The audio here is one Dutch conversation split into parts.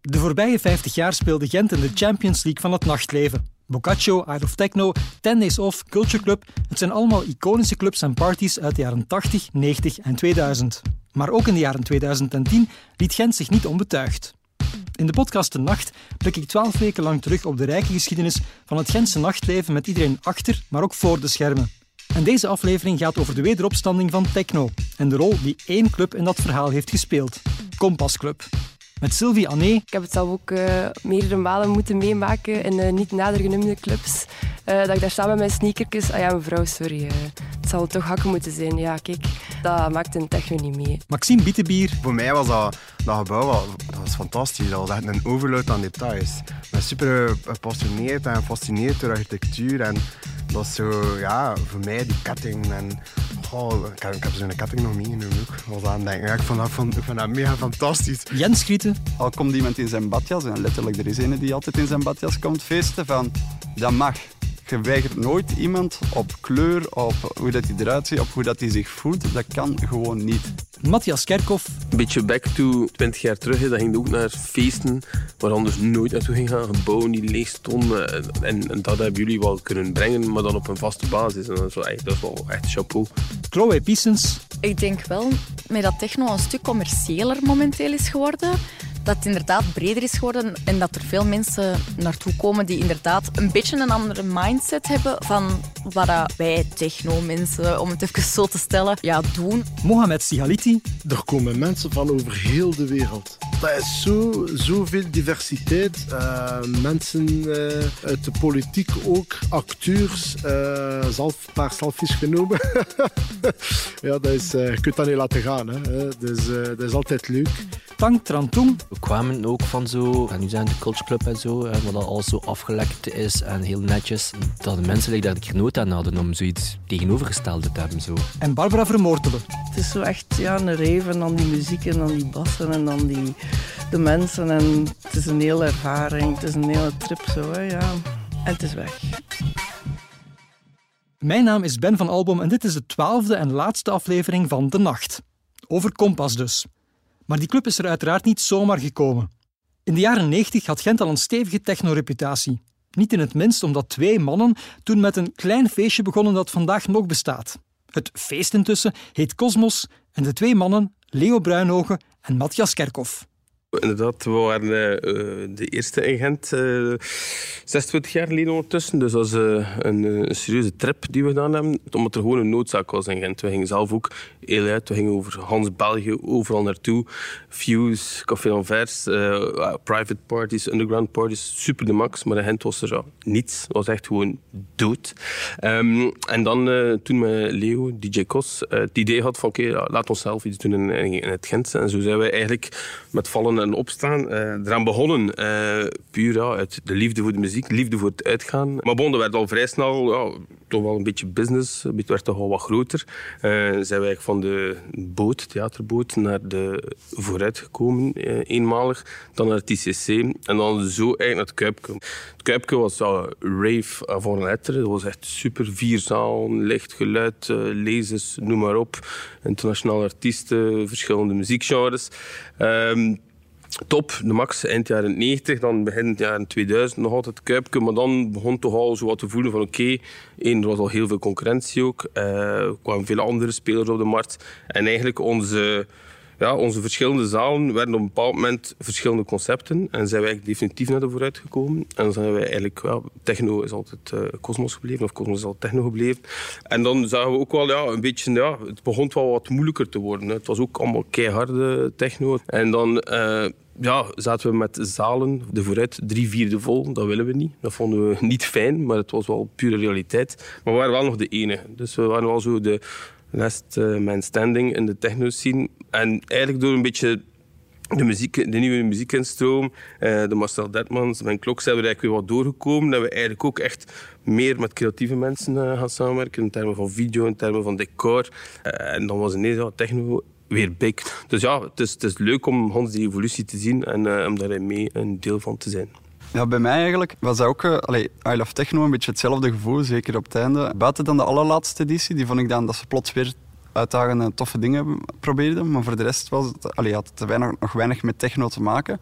De voorbije 50 jaar speelde Gent in de Champions League van het nachtleven. Boccaccio, Art of Techno, Ten Days Off, Culture Club. Het zijn allemaal iconische clubs en parties uit de jaren 80, 90 en 2000. Maar ook in de jaren 2010 liet Gent zich niet onbetuigd. In de podcast De Nacht blik ik twaalf weken lang terug op de rijke geschiedenis van het Gentse nachtleven met iedereen achter, maar ook voor de schermen. En deze aflevering gaat over de wederopstanding van techno en de rol die één club in dat verhaal heeft gespeeld. Kompas Club. Met Sylvie Anné. Ik heb het zelf ook uh, meerdere malen moeten meemaken in uh, niet nader genoemde clubs. Uh, dat ik daar samen met mijn sneakertjes... Ah ja, mevrouw, sorry. het zal toch hakken moeten zijn. Ja, kijk, dat maakt een techno niet mee. Maxime Bietenbier. Voor mij was dat, dat gebouw dat was fantastisch. Dat was echt een overload aan details. Ik ben super gepassioneerd en gefascineerd door architectuur. En dat is zo, ja, voor mij die ketting en Oh, ik heb, ik heb zo'n ketting nog meegenomen ook. Was aan denken. Ja, ik, vond dat, vond, ik vond dat mega fantastisch. Jens Schieten. Al komt iemand in zijn badjas, en letterlijk er is een die altijd in zijn badjas komt feesten, van dat mag. Je weigert nooit iemand op kleur, op hoe dat hij eruit ziet, op hoe dat hij zich voelt. Dat kan gewoon niet. Matthias Kerkhoff. Een beetje back to 20 jaar terug. Dat ging ook naar feesten waar anders nooit naartoe ging gaan. Gebouwen die leeg stonden. En, en, dat hebben jullie wel kunnen brengen, maar dan op een vaste basis. En dat is wel echt, dat is wel echt chapeau. Chloe Piesens. Ik denk wel met dat techno een stuk commerciëler momenteel is geworden dat het inderdaad breder is geworden en dat er veel mensen naartoe komen die inderdaad een beetje een andere mindset hebben van wat wij techno-mensen, om het even zo te stellen, ja, doen. Mohamed Sihaliti. Er komen mensen van over heel de wereld. Dat is zo, zoveel diversiteit. Uh, mensen uh, uit de politiek ook, acteurs, uh, zelf een paar selfies genomen. ja, dat is, je kunt dat niet laten gaan. Hè. Dus, dat is altijd leuk. Tang Trantung. We kwamen ook van zo, en nu zijn de Culture Club en zo, waar dat al zo afgelekt is en heel netjes, dat de mensen daar genoot aan hadden om zoiets tegenovergestelde te hebben. Zo. En Barbara Vermoortelen. Het is zo echt ja, een reven dan die muziek en dan die bassen en dan die, de mensen. En het is een hele ervaring, het is een hele trip zo, hè, ja. En het is weg. Mijn naam is Ben van Albom en dit is de twaalfde en laatste aflevering van De Nacht. Over Kompas dus. Maar die club is er uiteraard niet zomaar gekomen. In de jaren 90 had Gent al een stevige technoreputatie. Niet in het minst omdat twee mannen toen met een klein feestje begonnen dat vandaag nog bestaat. Het feest intussen heet Cosmos en de twee mannen, Leo Bruinogen en Matthias Kerkhoff. Inderdaad, we waren uh, de eerste in Gent, uh, 26 jaar geleden ondertussen. Dus dat was een, serieuze trip die we gedaan hebben, omdat er gewoon een noodzaak was in Gent. We gingen zelf ook heel uit, we gingen over Hans België overal naartoe. Fuse, Café Anvers, private parties, underground parties, super de max. Maar in Gent was er niets, het was echt gewoon dood. Um, en dan toen met Leo, DJ Kos, het idee had van oké, laat ons zelf iets doen in, in, het Gent. En zo zijn wij eigenlijk met vallen en opstaan uh, eraan begonnen. Uh, puur uit de liefde voor de muziek, liefde voor het uitgaan. Maar bon, dat werd al vrij snel ja, toch wel een beetje business. Het werd toch al wat groter. Uh, zijn wij van de boot, theaterboot, naar de vooruit gekomen. eenmalig. Dan naar het ICC. En dan zo eigenlijk naar het Kuipke. Het Kuipke was ja, rave avant lettre. Dat was echt super. Vier zaal, licht, geluid, lezers, noem maar op. Internationale artiesten, verschillende muziekgenres. Um, top, de max eind jaren 90, dan begin jaren 2000 nog altijd Kuipke, maar dan begon toch al zo wat te voelen van oké, er was al heel veel concurrentie ook, uh, er kwamen veel andere spelers op de markt. En eigenlijk onze, ja, onze verschillende zalen werden op een bepaald moment verschillende concepten en zijn wij definitief naar de vooruit gekomen en dan zijn wij eigenlijk, ja, techno is altijd uh, Cosmos gebleven of Cosmos is altijd techno gebleven en dan zagen we ook wel ja, een beetje, ja, het begon wel wat moeilijker te worden. Het was ook allemaal keiharde techno en dan... Uh, ja, zaten we met zalen, de vooruit, drie vierde vol. Dat willen we niet. Dat vonden we niet fijn, maar het was wel pure realiteit. Maar we waren wel nog de enige. Dus we waren wel zo de last uh, man standing in de techno-scene. En eigenlijk door een beetje de, muziek, de nieuwe muziekinstroom, uh, de Marcel Detmans, mijn klok, zijn we eigenlijk weer wat doorgekomen. Dat we eigenlijk ook echt meer met creatieve mensen uh, gaan samenwerken. In termen van video, in termen van decor. En dan was ineens techno weer big. Dus ja, het is, het is leuk om ons die evolutie te zien en om daarin mee een deel van te zijn. Ja, bij mij eigenlijk was dat ook, uh, allee, I Love Techno, een beetje hetzelfde gevoel, zeker op het einde. Buiten dan de allerlaatste editie, die vond ik dan dat ze plots weer uitdagende, toffe dingen probeerden. Maar voor de rest was het, allee, had het weinig, nog weinig met techno te maken.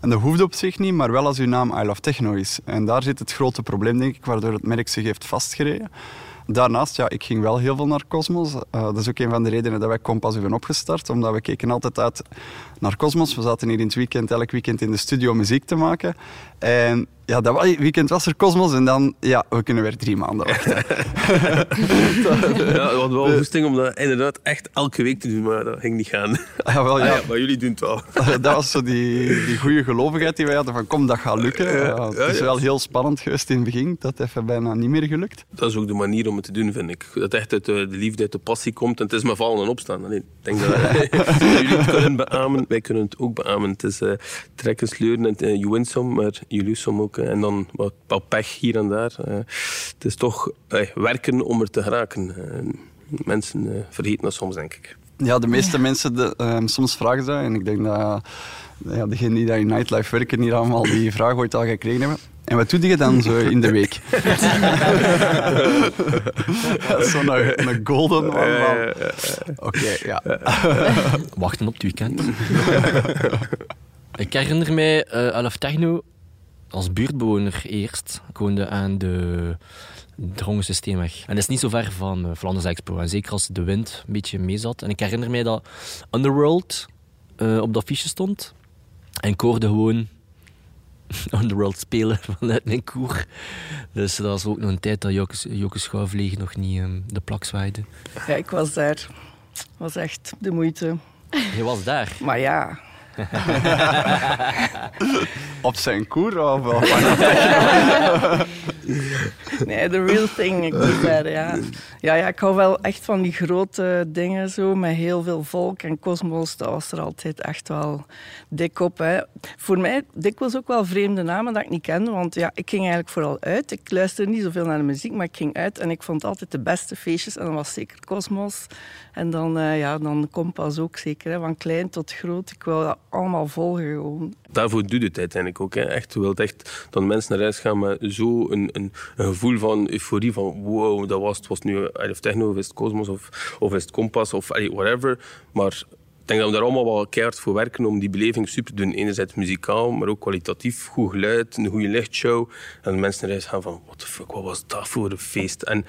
En dat hoeft op zich niet, maar wel als uw naam I Love Techno is. En daar zit het grote probleem, denk ik, waardoor het merk zich heeft vastgereden. Daarnaast, ja, ik ging wel heel veel naar Cosmos. Uh, dat is ook een van de redenen dat wij Compass hebben opgestart. Omdat we keken altijd uit naar Cosmos. We zaten hier in het weekend, elk weekend in de studio muziek te maken. En ja, dat weekend was er Cosmos en dan, ja, we kunnen weer drie maanden wachten. ja, we hadden wel goesting om dat inderdaad echt elke week te doen, maar dat ging niet gaan. Ja, wel, ja. Ah, maar jullie doen het wel. dat was zo die, die goede gelovigheid die wij hadden van kom, dat gaat lukken. Ja, het is wel heel spannend geweest in het begin. Dat heeft bijna niet meer gelukt. Dat is ook de manier om het te doen, vind ik. Dat echt uit de, de liefde, uit de passie komt. En het is maar vallen en opstaan. Alleen, ik denk dat jullie het kunnen beamen. Wij kunnen het ook beamen. Het is uh, trekken, sleuren en uh, je wint som, maar je lose ook. En dan wat, wat pech hier en daar. Het is toch werken om er te geraken. mensen vergeten dat soms, denk ik. Ja, de meeste mensen, de, um, soms vragen ze, en ik denk dat ja, degenen die daar in nightlife werken hier allemaal die vraag ooit al gekregen hebben. En wat doe je dan zo in de week? Zo'n een, een golden one Oké, ja. Wachten op het weekend. ik herinner mij uh, Alaf Techno als buurtbewoner eerst. Ik woonde aan de Drongensysteemweg. En dat is niet zo ver van uh, Flanders Expo. En zeker als de wind een beetje mee zat. En ik herinner mij dat Underworld uh, op dat fiche stond. En ik hoorde gewoon Underworld spelen vanuit mijn koer. Dus dat was ook nog een tijd dat Jokke, Jokke Schouwvliegen nog niet um, de plak zwaaide. Ja, ik was daar. Was echt de moeite. Je was daar? Maar ja, Op zijn koer of Nee, the real thing. Ik was ja. ja. Ja, ik hou wel echt van die grote dingen zo, met heel veel volk. En Cosmos, dat was er altijd echt wel dik op. Hè. Voor mij dikwijls ook wel vreemde namen dat ik niet kende. Want ja, ik ging eigenlijk vooral uit. Ik luisterde niet zoveel naar de muziek, maar ik ging uit. En ik vond altijd de beste feestjes. En dat was zeker Cosmos. En dan, uh, ja, dan Kompas ook zeker. Hè. Van klein tot groot. Ik wil dat allemaal volgen gewoon. Daarvoor doet het uiteindelijk ook. Hè. Echt, je wilt echt dat mensen naar huis gaan met zo een, een, een, gevoel van euforie. Van wow, dat was het. was nu of techno, of is het Cosmos, of, of is het Kompas, of whatever. Maar ik denk dat we daar allemaal wel keihard voor werken om die beleving super te doen. Enerzijds muzikaal, maar ook kwalitatief. Goed geluid, een goede lichtshow. En mensen naar huis gaan van, what the fuck, wat was dat voor een feest? En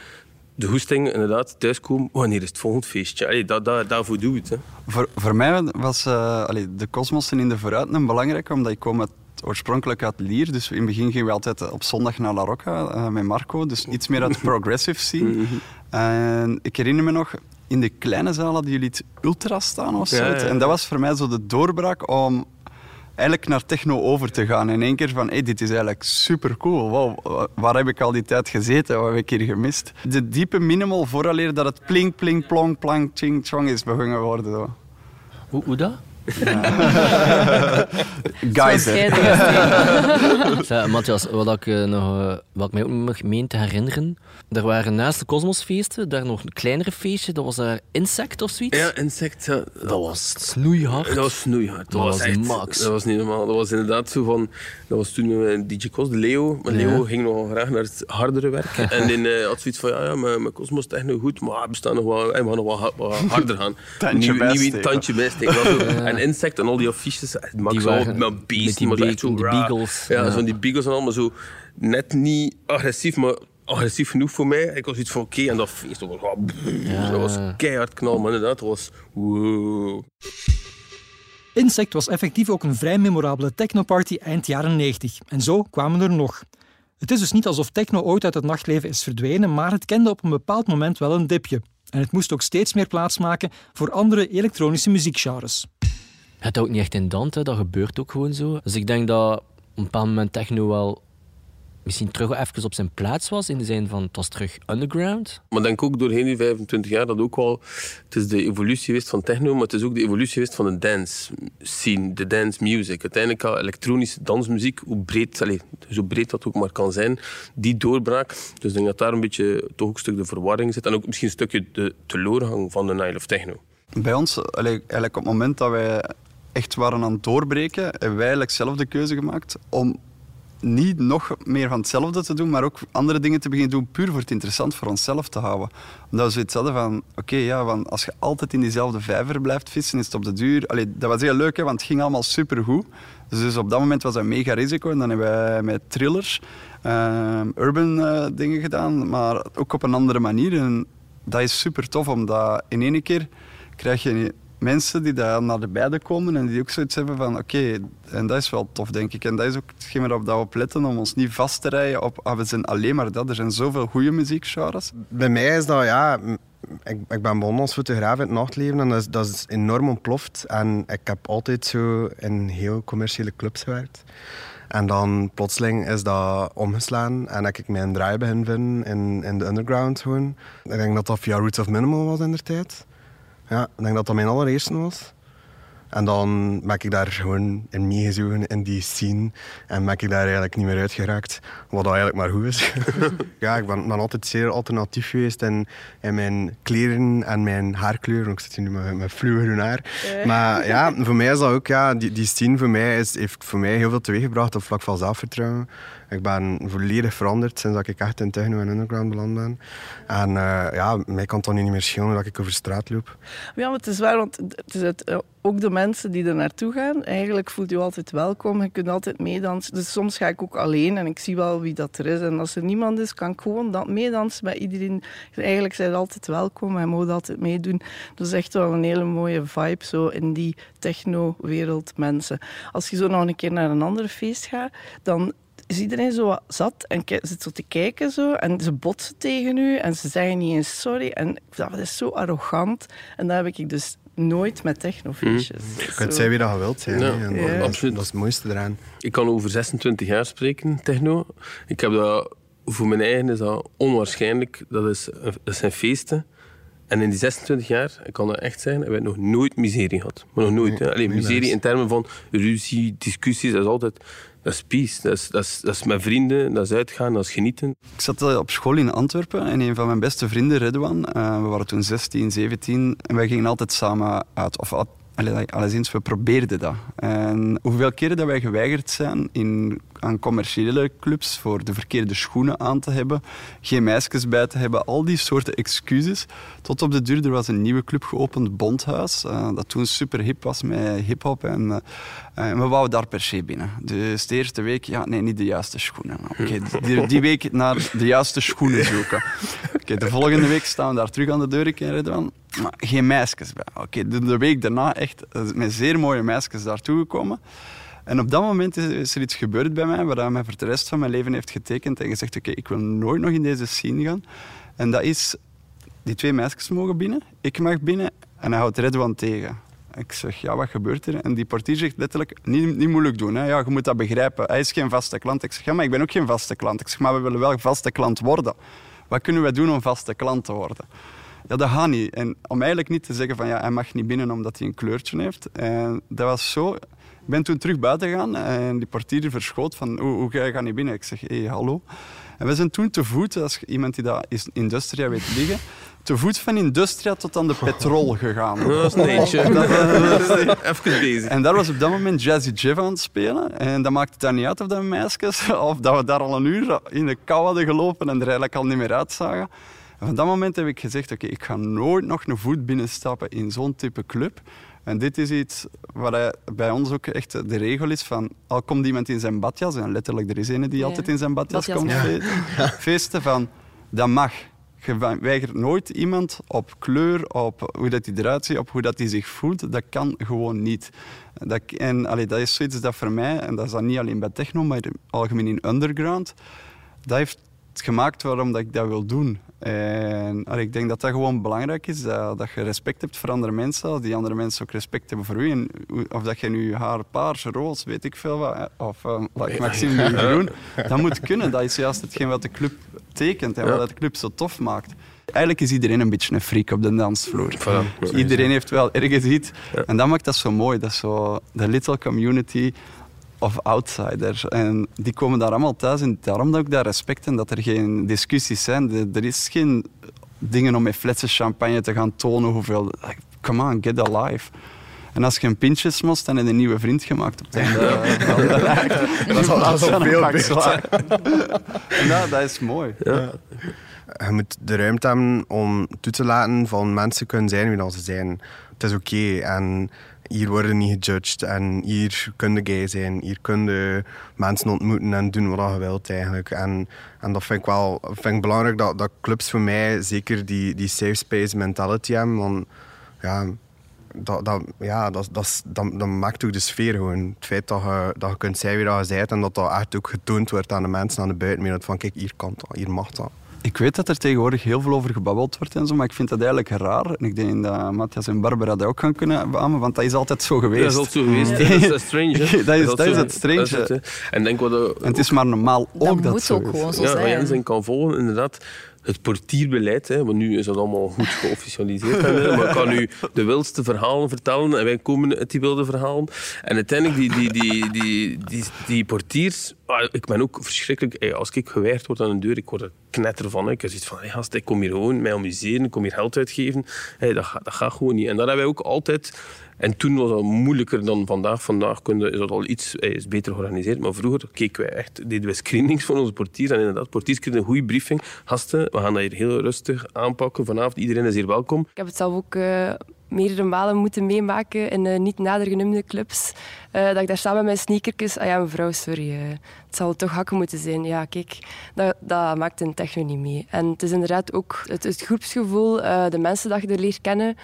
de hoesting, inderdaad, thuiskomen. Wanneer is het volgende feestje? Allee, dat, dat, daarvoor doe het. Hè. Voor, voor mij was uh, allee, de kosmossen in de vooruit belangrijk, omdat ik kom uit, oorspronkelijk uit Lier. Dus in het begin gingen we altijd op zondag naar La Rocca uh, met Marco. Dus iets meer uit de progressive scene. Mhm. en ik herinner me nog, in de kleine zaal hadden jullie het ultra staan of zo. En dat was voor mij zo de doorbraak om eigenlijk naar techno over te gaan. In één keer van, hey, dit is eigenlijk super cool. Wow, waar heb ik al die tijd gezeten? Wat heb ik hier gemist? De diepe minimal vooraleer dat het plink, plink, plong, plank, ching, chong is begonnen worden. Hoe, hoe dat? Guys, Matthias, wat ik, uh, nog, uh, wat ik mij ook nog meen te herinneren, er waren naast de Cosmosfeesten daar nog een kleinere feestje, dat was uh, Insect of zoiets. Ja, Insect. Ja. Dat was snoeihard. Dat was snoeihard. Dat, was, echt, max. Dat was niet normaal. Dat was inderdaad zo van, dat was toen met DJ Cos, de Leo. Maar Leo ging nogal graag naar het hardere werk. en in, uh, had zoiets van, ja, ja mijn, mijn Cosmos techno goed, maar we, staan nog wel, we gaan nog wel, wat harder gaan. tandje nieuw, nieuw, tandje bijsteken. En Insect en al die affiches, het maakt zo met beest, die, maar be echt zo die beagles. Ja, ja. zo die beagles en allemaal zo net niet agressief, maar agressief genoeg voor mij. Ik was iets van oké, okay, en dat feest dat was, ja. dat was keihard knal, maar inderdaad, dat was wow. Insect was effectief ook een vrij memorabele technoparty eind jaren 90. En zo kwamen er nog. Het is dus niet alsof techno ooit uit het nachtleven is verdwenen, maar het kende op een bepaald moment wel een dipje. En het moest ook steeds meer plaatsmaken voor andere elektronische muziekgenres. Het houdt niet echt in Dante, dat gebeurt ook gewoon zo. Dus ik denk dat op een bepaald moment techno wel misschien terug even op zijn plaats was. In de zin van het was terug underground. Maar denk ook doorheen die 25 jaar dat ook wel. Het is de evolutie geweest van techno, maar het is ook de evolutie geweest van de dance scene, de dance music. Uiteindelijk elektronische dansmuziek, hoe breed, allez, zo breed dat ook maar kan zijn, die doorbraak. Dus ik denk dat daar een beetje toch ook een stuk de verwarring zit. En ook misschien een stukje de teleurgang van de Nile of Techno. Bij ons, eigenlijk op het moment dat wij echt waren aan het doorbreken, hebben wij eigenlijk zelf de keuze gemaakt om niet nog meer van hetzelfde te doen, maar ook andere dingen te beginnen doen, puur voor het interessant voor onszelf te houden. Omdat we zoiets hadden van, oké, ja, van als je altijd in diezelfde vijver blijft vissen, is het op de duur... Allee, dat was heel leuk, hè, want het ging allemaal supergoed. Dus, dus op dat moment was dat een mega risico. En dan hebben wij met thrillers, ehm, urban eh, dingen gedaan, maar ook op een andere manier. En dat is super tof, omdat in één keer krijg je mensen die daar naar de beide komen en die ook zoiets hebben van oké, en dat is wel tof denk ik. En dat is ook hetgeen waarop we op letten, om ons niet vast te rijden op ah, we zijn alleen maar dat. Er zijn zoveel goede muziekgenres. Bij mij is dat, ja... Ik, ik ben begonnen als fotograaf in het nachtleven en dat is, dat is enorm ontploft. En ik heb altijd zo in heel commerciële clubs gewerkt. En dan plotseling is dat omgeslaan en heb ik mijn draai begin vinden in, in de underground gewoon. Ik denk dat dat via Roots of Minimal was in de tijd. Ja, ik denk dat dat mijn allereerste was. En dan ben ik daar gewoon in meegezogen in die scene. En ben ik daar eigenlijk niet meer uitgeraakt. Wat eigenlijk maar goed is. ja, ik ben, ben, altijd zeer alternatief geweest in, in mijn kleren en mijn haarkleur. Ik zit hier nu met, met fluwegroen haar. Maar ja, voor mij is dat ook... Ja, die, die scene voor mij is, heeft voor mij heel veel teweeggebracht op vlak van zelfvertrouwen. Ik ben volledig veranderd sinds dat ik echt in techno en underground beland ben. En uh, ja, mij kan het dan niet meer schelen dat ik over straat loop. Ja, maar het is waar, want het is eh, ook de mensen die er naartoe gaan, eigenlijk voelt je altijd welkom. Je kunt altijd meedansen. Dus soms ga ik ook alleen en ik zie wel wie dat er is. En als er niemand is, kan ik gewoon dan meedansen bij iedereen. Eigenlijk zijn altijd welkom en mogen altijd meedoen. Dat is echt wel een hele mooie vibe zo in die techno-wereld mensen. Als je zo nog een keer naar een ander feest gaat, dan is iedereen zo zat en zit zo te kijken zo, en ze botsen tegen u en ze zeggen niet eens sorry. En dat is zo arrogant. En dat heb ik dus nooit met technofeestjes. Mm. Je kunt zeggen wie dat je wilt zijn. Ja. ja. Absoluut. Dat is het mooiste eraan. Ik kan over 26 jaar spreken, techno. Ik heb dat, voor mijn eigen is dat onwaarschijnlijk. Dat, is, dat zijn feesten. En in die 26 jaar, ik kan dat echt zeggen, hebben we nog nooit miserie gehad. Maar nog nooit. Nee, Alleen miserie in termen van ruzie, discussies, dat is altijd dat is peace. Dat is, dat, is, dat vrienden, dat is uitgaan, dat is genieten. Ik zat eh, op school in Antwerpen en een van mijn beste vrienden, Redouan, uh, we waren toen 16, 17 en wij gingen altijd samen uit. Of alleszins, we probeerden dat. En hoeveel keren dat wij geweigerd zijn in, aan commerciële clubs voor de verkeerde schoenen aan te hebben, geen meisjes bij te hebben, al die soorten excuses. Tot op de duur, er was een nieuwe club geopend, Bondhuis, uh, dat toen super hip was met hip-hop. En, uh, en, we wouden daar per se binnen. Dus de eerste week, ja, nee, niet de juiste schoenen. Okay, die, die, week naar de juiste schoenen zoeken. Okay, de volgende week staan we daar terug aan de deur en maar geen meisjes bij. Oké, de, de, week daarna echt met zeer mooie meisjes daartoe gekomen. En op dat moment is, er iets gebeurd bij mij, waar mij voor de rest van mijn leven heeft getekend en gezegd, oké, ik wil nooit nog in deze scene gaan. En dat is, die twee meisjes mogen binnen, ik mag binnen en hij houdt Redwan tegen. Ik zeg, ja, wat gebeurt er? En die portier zegt letterlijk, niet, niet moeilijk doen. Hè? Ja, je moet dat begrijpen. Hij is geen vaste klant. Ik zeg, ja, maar ik ben ook geen vaste klant. Ik zeg, maar we willen wel vaste klant worden. Wat kunnen wij doen om vaste klant te worden? Ja, dat gaat niet. En om eigenlijk niet te zeggen van ja, hij mag niet binnen omdat hij een kleurtje heeft. En dat was zo. Ik ben toen terug buiten gegaan en die portier verschoot van hoe, hoe ga je niet binnen? Ik zeg, hé, hey, hallo. En we zijn toen te voet, als iemand die dat in Industria weet liggen, te voet van Industria tot aan de petrol gegaan. Dat was Even bezig. En daar was op dat moment Jazzy Jeff aan het spelen. En dat maakte daar niet uit of dat meisjes, of dat we daar al een uur in de kou hadden gelopen en er eigenlijk al niet meer uitzagen. En van dat moment heb ik gezegd, oké, ik ga nooit nog een voet binnenstappen in zo'n type club. En dit is iets wat bij ons ook echt de regel is van... Al komt iemand in zijn badjas, en letterlijk er is een die altijd in zijn badjas, komt feesten, van... Dat mag. Je weigert nooit iemand op kleur, op hoe dat hij eruit ziet, op hoe dat hij zich voelt. Dat kan gewoon niet. Dat, en allee, dat is zoiets dat voor mij, en dat is dan niet alleen bij techno, maar algemeen in underground, dat heeft gemaakt waarom dat ik dat wil doen. En ik denk dat dat gewoon belangrijk is, dat, dat, je respect hebt voor andere mensen, die andere mensen ook respect hebben voor u. En, of dat je nu haar paars, roos, weet ik veel wat, of uh, like Maxime groen, dat moet kunnen. Dat is juist hetgeen wat de club tekent en wat de club zo tof maakt. Eigenlijk is iedereen een beetje een freak op de dansvloer. iedereen heeft wel ergens iets. En dat maakt dat zo mooi. Dat zo de little community of outsiders. En die komen daar allemaal thuis. En daarom dat ik daar respect en dat er geen discussies zijn. Er is geen dingen om met flessen champagne te gaan tonen hoeveel... Come on, get alive. En als je een pintje smost, dan heb je een nieuwe vriend gemaakt op het einde. dat is al, dat is al veel. En dat, dat is mooi. Je moet de ruimte hebben om toe te laten van mensen kunnen zijn wie ze zijn. Het is oké en hier worden niet gejudged en hier kun je gay zijn. Hier kun je mensen ontmoeten en doen wat je wilt eigenlijk. En, en dat vind ik wel vind ik belangrijk dat, dat clubs voor mij zeker die, die safe space mentality hebben. Want ja, dat, dat, ja, dat, dat, dat, maakt ook de sfeer gewoon. Het feit dat je, dat je kunt zijn wie je bent en dat dat echt ook getoond wordt aan de mensen aan de buitenwereld. Van kijk, hier kan dat, hier mag dat. Ik weet dat er tegenwoordig heel veel over gebabbeld wordt en zo, maar ik vind dat eigenlijk raar. En ik denk dat Matthias en Barbara dat ook gaan kunnen beamen, want dat is altijd zo geweest. Dat is altijd zo geweest. Dat is dat is strange. Dat is- dat is zo- het strange. dat is het, en denk wat de- En het is maar normaal Dat ook dat moet zo ook gewoon zo ja, zijn. Jens in kan volgen, inderdaad. Het portierbeleid, hè, want nu is dat allemaal goed geofficialiseerd. maar ik kan nu de wildste verhalen vertellen en wij komen uit die wilde verhalen. En uiteindelijk, die, die, die, die, die, die portiers, ah, ik ben ook verschrikkelijk. als ik geweigerd word aan een deur, ik word er knetter van. Ik heb zoiets van, gast, ik kom hier gewoon mij amuseren, ik kom hier geld uitgeven. Dat, gaat, dat gaat gewoon niet. En dat hebben wij ook altijd. En toen was dat moeilijker dan vandaag. Vandaag kun je- is dat al iets is beter georganiseerd. Maar vroeger keken wij echt, deden wij screenings voor onze portiers. En inderdaad, portiers kregen een goede briefing. Gasten, we gaan dat hier heel rustig aanpakken. Vanavond, iedereen is hier welkom. Ik heb het zelf ook eh, meerdere malen moeten meemaken in eh, niet nader genoemde clubs. Eh, dat ik daar samen met mijn sneakertjes... Ah ja, mevrouw, sorry. het zal toch hakken moeten zijn. Ja, kijk, dat, dat maakt een techno niet mee. En het is inderdaad ook het, het groepsgevoel, de mensen dat je er leert kennen.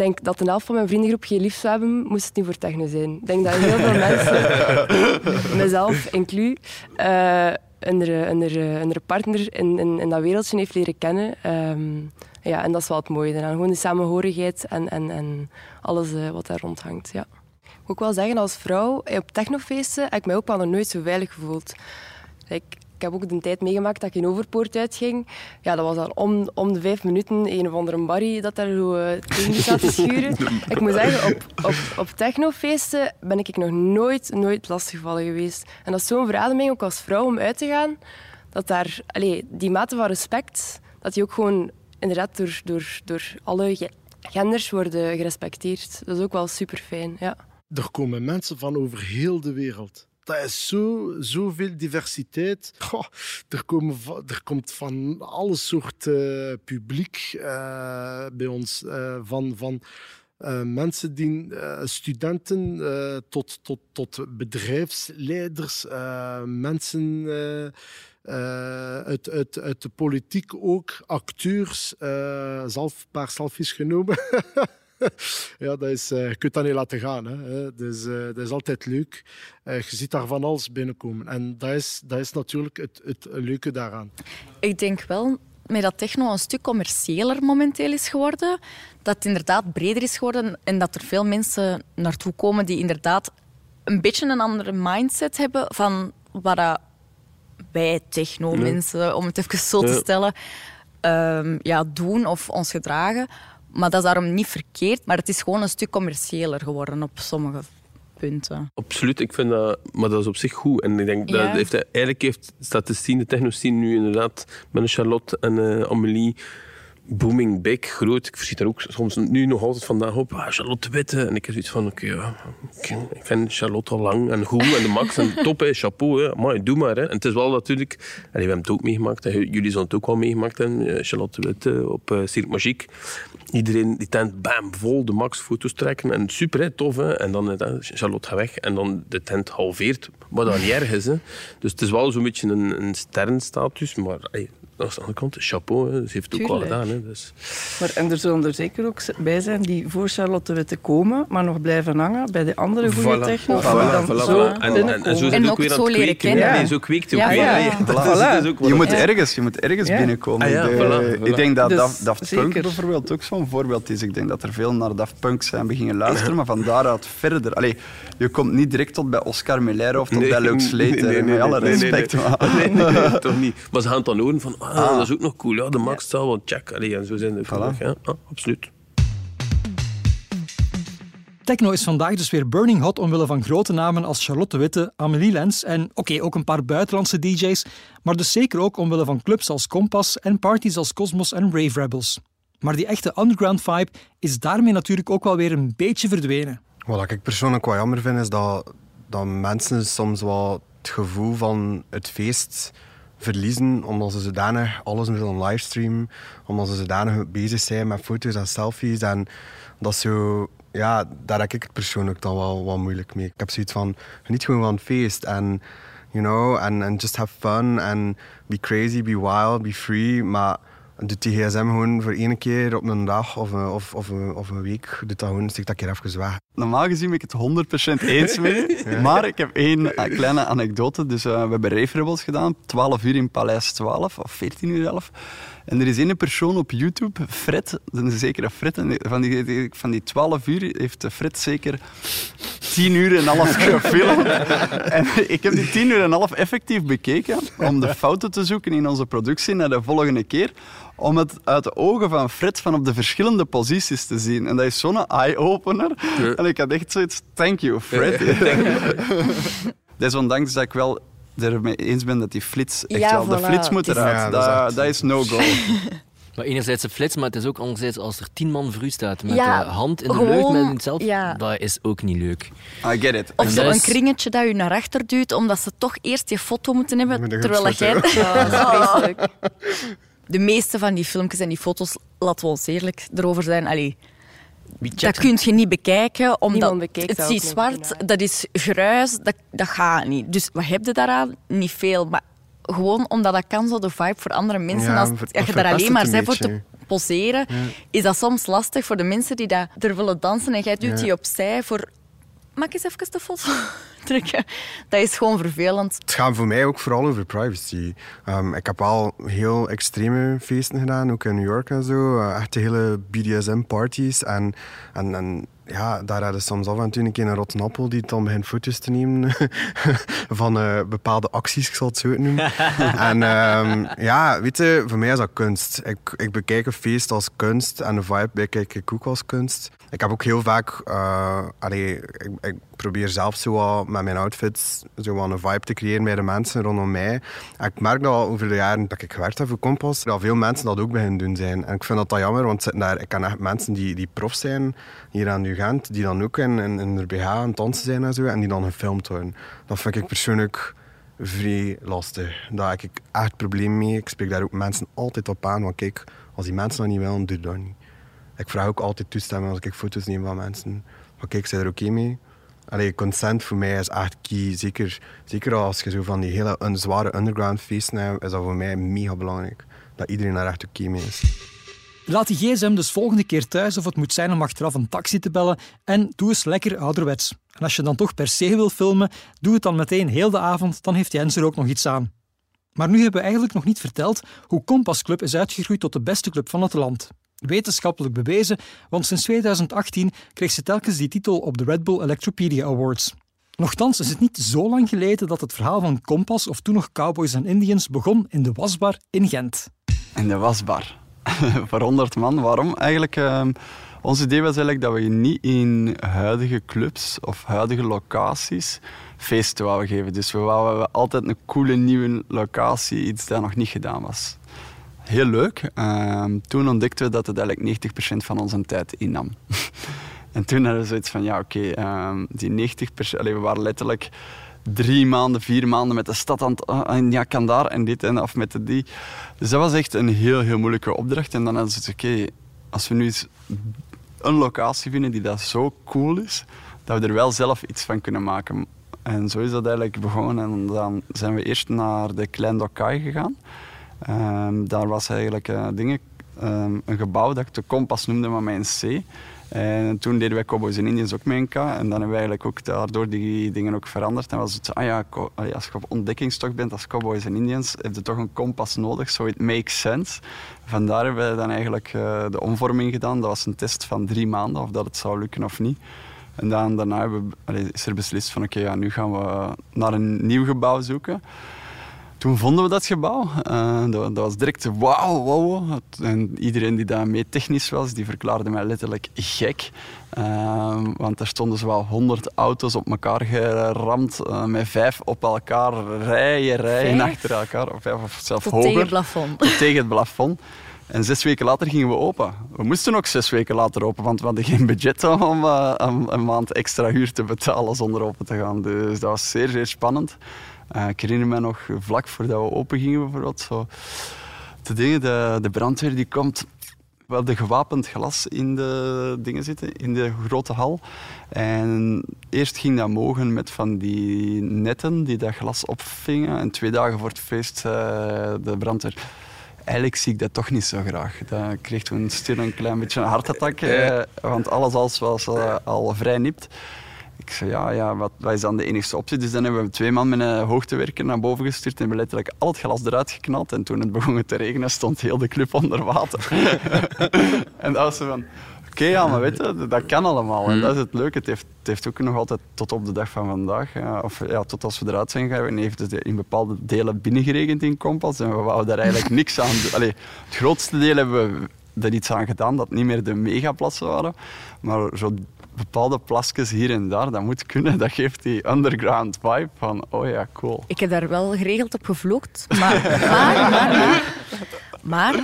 Ik denk dat de helft van mijn vriendengroep geen lief zou hebben, moest het niet voor techno zijn. Ik denk dat heel veel mensen, mezelf inclus, hun, hun, hun partner in, in, in dat wereldje heeft leren kennen. Ehm, ja, en dat is wel het mooie eraan. Gewoon de samenhorigheid en, en, en alles eh, wat daar rond hangt. Ja. Ik moet ook wel zeggen, als vrouw op technofeesten heb ik mij ook wel nog nooit zo veilig gevoeld. Ik, ik heb ook de tijd meegemaakt dat ik in Overpoort uitging. Ja, dat was dan om, om de vijf minuten een of andere barry dat daar zo eh, tegen staat te schuren. ik moet zeggen, op, op, op technofeesten ben ik nog nooit, nooit lastiggevallen geweest. En dat is zo'n verademing, ook als vrouw, om uit te gaan. Dat daar, allee, die mate van respect, dat die ook gewoon inderdaad door, door, door alle ge- genders worden gerespecteerd. Dat is ook wel super fijn, ja. Er komen mensen van over heel de wereld. Dat is zo, zoveel diversiteit. Er, er komt van alle soorten publiek eh, bij ons. eh, van van eh, mensen die eh, studenten eh, tot, tot, tot bedrijfsleiders, eh, mensen eh, eh, uit, uit, uit de politiek ook, acteurs, eh, zelf paar selfies genomen. Ja, dat is, eh, je kunt dat niet laten gaan. Hè. Dus, eh, dat is altijd leuk. Eh, je ziet daar van alles binnenkomen. En dat is, dat is natuurlijk het, het leuke daaraan. Ik denk wel met dat techno een stuk commerciëler momenteel is geworden. Dat het inderdaad breder is geworden en dat er veel mensen naartoe komen die inderdaad een beetje een andere mindset hebben van wat dat wij techno-mensen, om het even zo te Ja. stellen, ehm, ja, doen of ons gedragen. Maar dat is daarom niet verkeerd, maar het is gewoon een stuk commerciëler geworden op sommige punten. Absoluut, ik vind dat, maar dat is op zich goed. En ik denk Ja. dat heeft, eigenlijk heeft staat de scene, de techno-scene nu inderdaad met een Charlotte en eh, Amelie booming big, groot. Ik verschiet daar ook soms nu nog altijd vandaag op. Ah, Charlotte Witte. En ik heb zoiets van, oké, ik vind Charlotte al lang en goed en de max en top, hè, chapeau. Hè. Maar doe maar. Hè. En het is wel natuurlijk, en we hebben het ook meegemaakt, hè. jullie zullen het ook wel meegemaakt hebben, eh, Charlotte Witte op uh, Cirque Magique. Iedereen die tent, bam, vol de max foto's trekken. En super, hè, tof. Hè. En dan eh, Charlotte gaat weg en dan de tent halveert. Wat dan niet is. Hè. Dus het is wel zo'n beetje een, een sterrenstatus. Maar aan de andere kant, chapeau. Hè. Ze heeft het ook Tuurlijk. gedaan. Hè. Dus. Maar, en er zullen er zeker ook bij zijn die voor Charlotte Witte komen, maar nog blijven hangen bij de andere goede Voilà. techno. Voilà, en voilà, zo voilà. En, en, en zo binnenkomen. is En het ook ook weer aan zo het leren kweken. kennen. Nee, zo kweekt ook Ja, weer. ja. Dat is- Voilà. dat is ook wat Je moet ergens, je moet ergens Ja. binnenkomen. Ah ja, De- voilà, voilà. Ik denk dat Dus Daft, Daft Punk zeker. bijvoorbeeld ook zo'n voorbeeld is. Ik denk dat er veel naar Daft Punk zijn beginnen luisteren, maar van daaruit verder. Allee, je komt niet direct tot bij Oscar Melaire of tot bij Luke Slater, met alle nee, nee, respect. nee. Nee, nee, nee, toch niet. Maar ze gaan het dan horen van, ah, Ah. dat is ook nog cool. Ja, de max staat wel check. Allee, en zo zijn de Voilà. ja, ah, absoluut. Techno is vandaag dus weer burning hot omwille van grote namen als Charlotte Witte, Amelie Lens en oké, ook een paar buitenlandse DJ's, maar dus zeker ook omwille van clubs als Compass en parties als Cosmos en Rave Rebels. Maar die echte underground vibe is daarmee natuurlijk ook wel weer een beetje verdwenen. Wat ik persoonlijk wel jammer vind, is dat, dat mensen soms wel het gevoel van het feest verliezen, omdat ze zodanig alles willen livestreamen, omdat ze zodanig bezig zijn met foto's en selfies. En dat zo, ja, daar heb ik het persoonlijk dan wel, wel moeilijk mee. Ik heb zoiets van, geniet gewoon van feest en, you know, and, and just have fun and be crazy, be wild, be free, maar doet die gsm gewoon voor één keer op een dag of een, of, of, een, of een week, doet dat gewoon, stik dat keer even weg. Normaal gezien ben ik het 100% eens mee. Maar ik heb één eh, kleine anekdote. Dus uh, we hebben Rave gedaan. 12 uur in Paleis 12, of 14 uur 11. En er is één persoon op YouTube, Fred, een zekere Fred, van die, van die 12 uur heeft Fred zeker 10 uur en half gefilmd. en ik heb die 10 uur en half effectief bekeken om de fouten te zoeken in onze productie naar de volgende keer om het uit de ogen van Fred van op de verschillende posities te zien. En dat is zo'n eye-opener. En ik had echt zoiets, thank you, Fred. Desondanks dat ik wel ermee eens ben dat die flits echt Ja, wel... De flits moet eruit. Ja, dat is dat, is no-go. Maar enerzijds de flits, maar het is ook anderzijds als er tien man voor u staat met Ja, de hand in de gewoon, lucht met hetzelfde, ja. dat is ook niet leuk. I get it. Of En zo dat een is- kringetje dat je naar achter duwt, omdat ze toch eerst die foto moeten hebben. Terwijl jij... Ja, dat is vreselijk. De meeste van die filmpjes en die foto's, laten we ons eerlijk erover zijn, allee, dat kun je niet bekijken, omdat het is zwart, dat is gruis, dat, dat gaat niet. Dus wat heb je daaraan? Niet veel, maar gewoon omdat dat kan zo de vibe voor andere mensen, Ja, als, dat je daar alleen maar bent voor te poseren, is dat soms lastig voor de mensen die dat er willen dansen en jij duwt Ja. die opzij voor... Mag ik eens even de foto trekken? Dat is gewoon vervelend. Het gaat voor mij ook vooral over privacy. Ehm, ik heb al heel extreme feesten gedaan, ook in New York en zo. Eh, echt de hele BDSM-parties. En, en, en ja, daar hadden soms af en toe een keer een rotte appel die dan begint foto's te nemen van eh, bepaalde acties, ik zal het zo noemen. en ehm, ja, weet je, voor mij is dat kunst. Ik, ik bekijk een feest als kunst en de vibe bekijk ik ook als kunst. Ik heb ook heel vaak, eh, ik, probeer zelf zo met mijn outfits zo een vibe te creëren bij de mensen rondom mij. En ik merk dat al over de jaren dat ik gewerkt heb voor Kompas, dat veel mensen dat ook beginnen doen zijn. En ik vind dat, dat jammer, want daar, ik ken echt mensen die, die prof zijn hier aan Gent, die dan ook in, in, in de BH het dansen zijn en zo, en die dan gefilmd worden. Dat vind ik persoonlijk vrij lastig. Daar heb ik echt probleem mee. Ik spreek daar ook mensen altijd op aan, want kijk, als die mensen dat niet willen, doe dat niet. Ik vraag ook altijd toestemming als ik foto's neem van mensen. Maar kijk, zijn er oké mee? Allee, consent voor mij is echt key. Zeker, zeker als je zo van die hele un- zware underground feesten hebt, is dat voor mij mega belangrijk. Dat iedereen daar echt oké mee is. Laat die gsm dus volgende keer thuis of het moet zijn om achteraf een taxi te bellen en doe eens lekker ouderwets. En als je dan toch per se wil filmen, doe het dan meteen heel de avond, dan heeft Jens er ook nog iets aan. Maar nu hebben we eigenlijk nog niet verteld hoe Compass Club is uitgegroeid tot de beste club van het land. Wetenschappelijk bewezen, want sinds 2018 kreeg ze telkens die titel op de Red Bull Electropedia Awards. Nochtans is het niet zo lang geleden dat het verhaal van Compass, of toen nog Cowboys and Indians, begon in de wasbar in Gent. In de wasbar. Voor 100 man. Waarom? Eigenlijk, ehm, ons idee was eigenlijk dat we niet in huidige clubs of huidige locaties feesten wouden geven. Dus we wouden altijd een coole nieuwe locatie, iets dat nog niet gedaan was. Heel leuk. Ehm, toen ontdekten we dat het eigenlijk 90% van onze tijd innam. en toen hadden we zoiets van, ja oké, ehm, die 90%... Allee, we waren letterlijk drie maanden, vier maanden met de stad aan het... ah, en ja, kan daar en dit en of met de die. Dus dat was echt een heel, heel moeilijke opdracht. En dan hadden ze oké, als we nu een locatie vinden die dat zo cool is, dat we er wel zelf iets van kunnen maken. En zo is dat eigenlijk begonnen. En dan zijn we eerst naar de Klein Dokai gegaan. Ehm, daar was eigenlijk eh, dingen, ehm, een gebouw dat ik de Kompas noemde, maar een C. En toen deden wij Cowboys en Indians ook met een K. En dan hebben we eigenlijk ook daardoor die dingen ook veranderd. En was het zo, ah ja, als je op ontdekkingstocht bent als Cowboys en Indians, heb je toch een kompas nodig, so it makes sense. Vandaar hebben we dan eigenlijk eh, de omvorming gedaan. Dat was een test van drie maanden, of dat het zou lukken of niet. En dan, daarna hebben we, is er beslist van oké, ja, nu gaan we naar een nieuw gebouw zoeken. Toen vonden we dat gebouw. Eh, dat, dat was direct wauw, wauw. En iedereen die daar mee technisch was, die verklaarde mij letterlijk gek. Eh, want er stonden zowel honderd auto's op elkaar geramd, eh, met vijf op elkaar, rijen, rijen Vijf? achter elkaar. Of, vijf of zelfs Tot hoger. tegen het plafond. Tot tegen het plafond. En zes weken later gingen we open. We moesten ook zes weken later open, want we hadden geen budget om uh, een maand extra huur te betalen zonder open te gaan. Dus dat was zeer, zeer spannend. Uh, ik herinner me nog, vlak voordat we open gingen bijvoorbeeld, zo, de, dingen, de, de brandweer die komt we hadden gewapend glas in de dingen zitten, in de grote hal. En eerst ging dat mogen met van die netten die dat glas opvingen. En twee dagen voor het feest uh, de brandweer eigenlijk zie ik dat toch niet zo graag. Dan kreeg toen stil een klein beetje een hartattack, eh, want alles als was uh, al vrij nipt. Ik zei, ja, ja wat, wat, is dan de enige optie? Dus dan hebben we twee man met een hoogtewerker naar boven gestuurd en hebben letterlijk al het glas eruit geknald. En toen het begon te regenen, stond heel de club onder water. en dat was zo van, oké, ja, maar weet je, dat kan allemaal. En dat is het leuke. Het heeft, het heeft ook nog altijd tot op de dag van vandaag, ja, of ja, tot als we eruit zijn gegaan, heeft het in bepaalde delen binnengeregend in Kompas. En we wouden daar eigenlijk niks aan doen. Allee, het grootste deel hebben we er iets aan gedaan dat niet meer de megaplassen waren. Maar zo bepaalde plasjes hier en daar, dat moet kunnen. Dat geeft die underground vibe van, oh ja, cool. Ik heb daar wel geregeld op gevloekt. Maar, maar, maar, maar, maar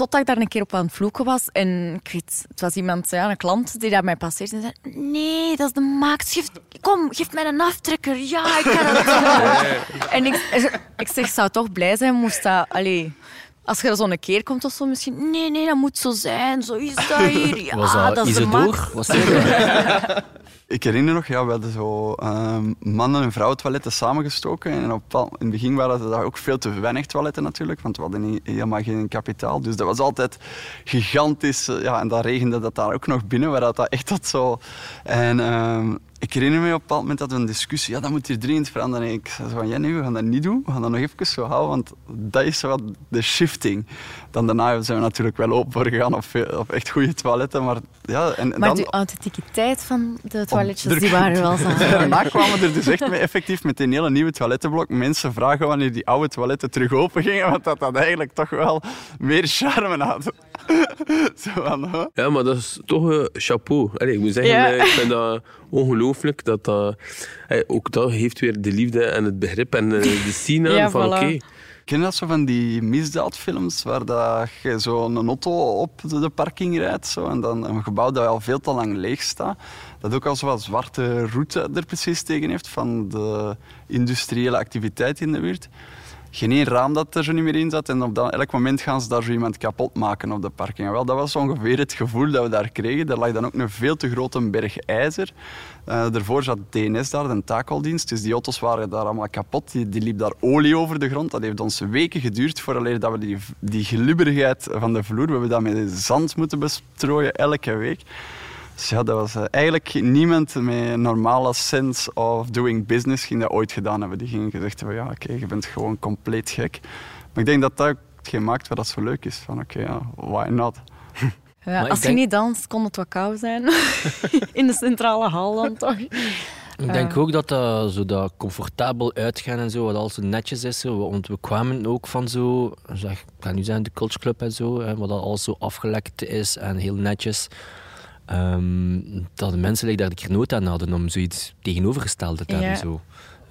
totdat ik daar een keer op aan het vloeken was. En ik weet, het was iemand, ja, een klant, die daar mij passeerde en zei... Nee, dat is de maakt. kom, geef mij een aftrekker. Ja, ik ga dat doen. En ik, ik zeg, zou toch blij zijn, moest dat... Allee, als je er zo een keer komt of zo, misschien... Nee, nee, dat moet zo zijn. Zo is dat hier. Ja, was dat, dat is de maakt. Was Ik herinner nog, ja, we hadden zo um, mannen- en vrouwentoiletten samengestoken. En op, in het begin waren er ook veel te weinig toiletten natuurlijk, want we hadden niet, helemaal geen kapitaal. Dus dat was altijd gigantisch. Ja, en dat regende dat daar ook nog binnen, waar dat, echt dat zo... En um, ik herinner me op een bepaald moment dat we een discussie, ja, dat moet hier dringend veranderen. En ik zei van, ja nee, we gaan dat niet doen. We gaan dat nog even zo houden, want dat is wat de shifting. Dan daarna zijn we natuurlijk wel open voor gegaan op, op echt goede toiletten. Maar, ja, en, maar dan, de authenticiteit van de toiletjes, die waren wel zo. Daarna kwamen er dus echt mee, effectief met een hele nieuwe toilettenblok mensen vragen wanneer die oude toiletten terug open gingen, want dat dat eigenlijk toch wel meer charme had. zo van, Ja, maar dat is toch een chapeau. Allee, ik moet zeggen, ja. ik vind dat ongelooflijk dat dat... Ook dat heeft weer de liefde en het begrip en de scene ja, van voilà. oké. Ken dat zo van die misdaadfilms waar dat je zo'n auto op de parking rijdt zo, en dan een gebouw dat al veel te lang leeg staat, dat ook al zo'n zwarte route er precies tegen heeft van de industriële activiteit in de buurt. Geen één raam dat er zo niet meer in zat en op dat, elk moment gaan ze daar zo iemand kapot maken op de parking. En wel, dat was ongeveer het gevoel dat we daar kregen. Er lag dan ook een veel te grote berg ijzer. Uh, daarvoor zat DNS daar, de takeldienst. Dus die auto's waren daar allemaal kapot. Die, liep daar olie over de grond. Dat heeft ons weken geduurd voordat we die, die glibberigheid van de vloer... We hebben dat met zand moeten bestrooien elke week. Dus ja, dat was uh, eigenlijk niemand met een normale sense of doing business ging dat ooit gedaan hebben. Die ging gezegd hebben, ja, oké, okay, je bent gewoon compleet gek. Maar ik denk dat dat hetgeen maakt wat dat zo leuk is. Van oké, okay, ja, why not? Ja, als denk... je niet danst, kon het wat koud zijn. In de centrale hal dan toch? Ik denk ook dat dat, zo dat comfortabel uitgaan en zo, wat al zo netjes is. Zo. Want we kwamen ook van zo, zeg, ik ga nu zeggen de Culture Club en zo, hè, wat al zo afgelekt is en heel netjes. Um, dat de mensen daar de keer nood aan hadden om zoiets tegenovergesteld te hebben. Ja. Zo.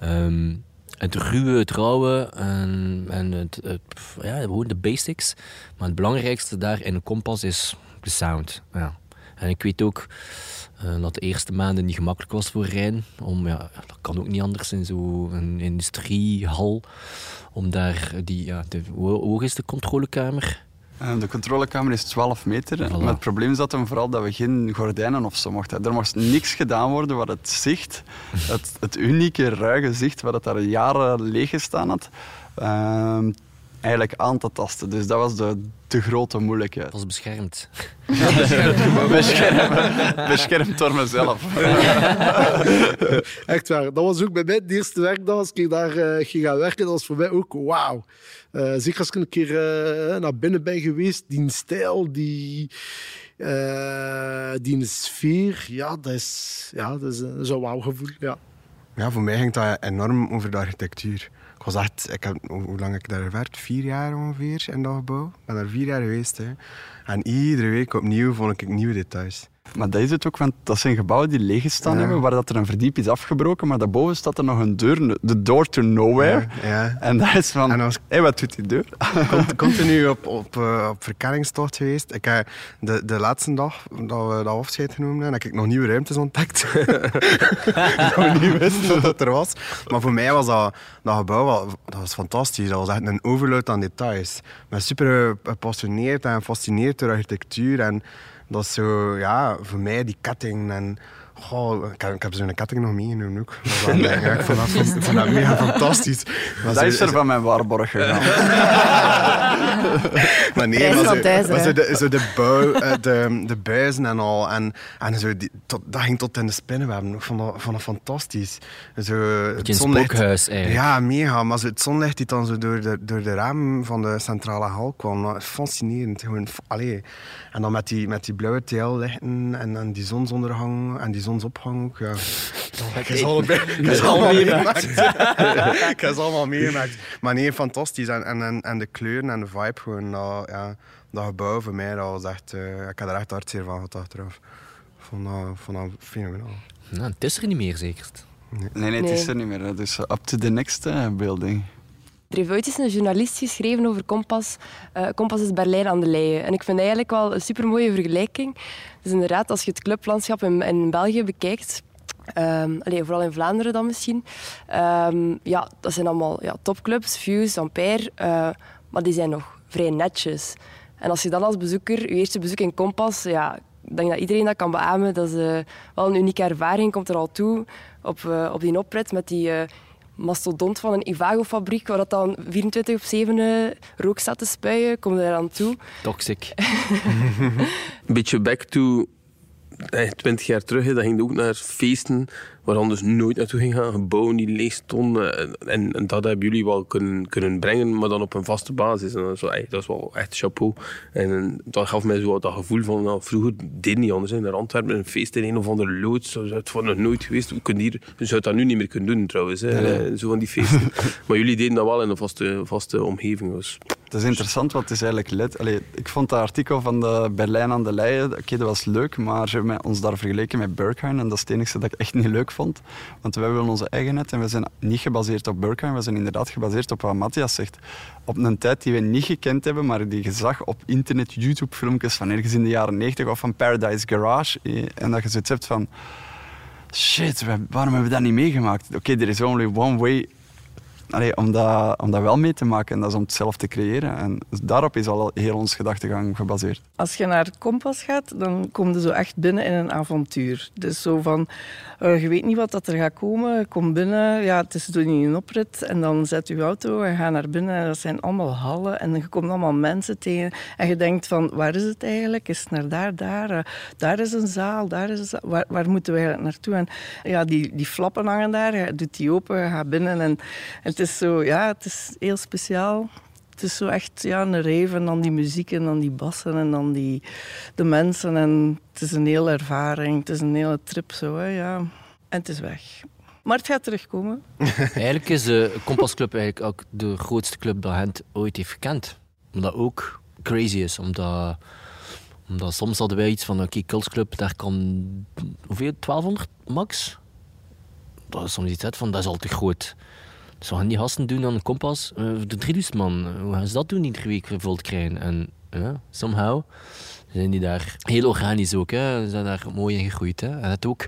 Um, het ruwe, het rauwe en, en het, het, ja, gewoon de basics. Maar het belangrijkste daar in een kompas is de sound. Ja. En ik weet ook uh, dat de eerste maanden niet gemakkelijk was voor Rijn. Om, ja, dat kan ook niet anders in zo'n industriehal. Om daar die, ja, de, hoe is de controlekamer? De controlekamer is 12 meter. Voilà. Maar het probleem zat hem vooral dat we geen gordijnen of zo mochten. Er mocht niks gedaan worden wat het zicht, het, het unieke ruige zicht, wat het daar jaren leeg gestaan had, uh, eigenlijk aan te tasten. Dus dat was de, de grote moeilijkheid. Het was beschermd. Ja, beschermd. beschermd. beschermd door mezelf. Echt waar. Dat was ook bij mij de eerste werkdag als ik daar uh, ging gaan werken. Dat was voor mij ook wauw. Uh, zeker als ik een keer uh, naar binnen ben geweest, die stijl, die, uh, die sfeer, ja, dat is, ja, dat is een zo'n wauw gevoel. Ja. ja, voor mij ging dat enorm over de architectuur. Ik was echt, ik heb, hoe lang ik daar gewerkt? Vier jaar ongeveer in dat gebouw. Ik ben daar vier jaar geweest. Hè. En iedere week opnieuw vond ik nieuwe details. Maar dat is het ook, want dat zijn gebouwen die leeg staan Ja. hebben, waar dat er een verdiep is afgebroken, maar daarboven staat er nog een deur, de door to nowhere. Ja, ja. En dat is van, En hé, als- wat doet die deur? Cont- continu op, op, eh, op verkenningstocht geweest. Ik heb de, de laatste dag dat we dat afscheid genomen hebben, heb ik nog nieuwe ruimtes ontdekt. dat we niet wisten dat er was. Maar voor mij was dat, dat gebouw dat was fantastisch. Dat was echt een overload aan details. Ik ben super gepassioneerd en gefascineerd door architectuur. En dat is zo, ja, voor mij die ketting en... Goh, ik heb, ik heb zo'n ketting nog meegenomen ook. Dat vond dat, ik vond dat mega fantastisch. Maar Dat zo- is er van mijn waarborg gegaan. maar nee, maar van zo, maar zo de, zo de, bouw, eh, de, de buizen en al. En, en zo die, tot, dat ging tot in de spinnenwebben. Ik vond dat, vond dat fantastisch. Zo, het een zonlicht- eigenlijk. Ja, mega. Maar zo het zonlicht die dan zo door de, door de ramen van de centrale hal kwam. Fascinerend. Gewoon, allee. En dan met die, met die blauwe TL-lichten en, en die zonsondergang en die zonsopgang ook. Ja. Ik heb ze allemaal meegemaakt. Ik heb ze allemaal meegemaakt. Maar nee, fantastisch. En, en, en, de kleuren en de vibe gewoon. Dat, ja, dat gebouw voor mij, dat was echt... eh, ik heb er echt hartzeer van gehad achteraf. Ik vond dat, vond dat fenomenaal. Nou, het is er niet meer, zeker. Nee, nee, het is er niet meer. Dus up to the next eh, building. Er heeft ooit eens een journalist geschreven over Kompas. Eh, Kompas is Berlijn aan de leien. En ik vind dat eigenlijk wel een supermooie vergelijking. Dus inderdaad, als je het clublandschap in, in België bekijkt, ehm, allee, vooral in Vlaanderen dan misschien, ehm, ja, dat zijn allemaal ja, topclubs, Fuse, Ampère, eh, maar die zijn nog vrij netjes. En als je dan als bezoeker, je eerste bezoek in Kompas, ja, ik denk dat iedereen dat kan beamen. Dat is eh, wel een unieke ervaring, komt er al toe op, eh, op die oprit met die... mastodont van een Ivago-fabriek, waar dat dan 24 op 7 eh, rook staat te spuien, komt er aan toe. Toxic. Een beetje back to eh, 20 jaar terug. Dat ging ook naar feesten waar anders nooit naartoe ging gaan. Gebouwen die leeg stonden. En, en, dat hebben jullie wel kunnen, kunnen brengen, maar dan op een vaste basis. En dat, is wel, echt- dat is wel echt chapeau. En, eh, dat gaf mij zo dat gevoel van, nou, vroeger deed niet anders. Naar Antwerpen, een feest in een of andere loods. Dat is nog nooit geweest. We, kunnen hier, we zouden dat nu niet meer kunnen doen trouwens. Hè. Eh, Zo van die feesten. maar jullie deden dat wel in een vaste, vaste omgeving. Dus. Het is interessant, want het is eigenlijk let. Ik vond dat artikel van de Berlijn aan de Leien, oké, dat was leuk, maar ze hebben ons daar vergeleken met Berkheim en dat is het enige dat ik echt niet leuk vond. Want wij willen onze eigenheid en we zijn niet gebaseerd op Berkheim, we zijn inderdaad gebaseerd op wat Matthias zegt. Op een tijd die we niet gekend hebben, maar die je zag op internet, YouTube-filmpjes van ergens in de jaren 90 of van Paradise Garage. eh, En dat je zoiets hebt van, shit, waarom hebben we dat niet meegemaakt? Oké, er is only one way Om, dat, om dat wel mee te maken en dat is om het zelf te creëren. En daarop is al heel ons gedachtegang gebaseerd. Als je naar Kompas gaat, dan kom je zo echt binnen in een avontuur. Dus zo van, eh, je weet niet wat dat er gaat komen. Je komt binnen, ja, het is toen niet een oprit. En dan zet je auto en ga naar binnen. En dat zijn allemaal hallen. En je komt allemaal mensen tegen. En je denkt van, waar is het eigenlijk? Is het naar daar, daar? Eh, daar is een zaal, daar is een zaal. Waar, moeten we eigenlijk naartoe? En ja, die, die flappen hangen daar. Je doet die open, gaat binnen. En is zo, ja, het is heel speciaal. Het is zo echt ja, een rave en dan die muziek en dan die bassen en dan die, de mensen. En het is een hele ervaring, het is een hele trip zo, hè, ja. En het is weg. Maar het gaat terugkomen. Eigenlijk is de Kompas Club eigenlijk ook de grootste club dat Gent ooit heeft gekend. Omdat ook crazy is, omdat, omdat soms hadden wij iets van, oké, Kultsclub, daar kan, hoeveel, 1200 max? Dat is soms iets uit van, dat is al te groot. Dus wat gaan die gasten doen aan de Kompas? Eh, de 3000 man, eh, hoe gaan ze dat doen, iedere week gevuld krijgen? En ja, somehow zijn die daar heel organisch ook, hè. Ze zijn daar mooi in gegroeid. Hè. En het ook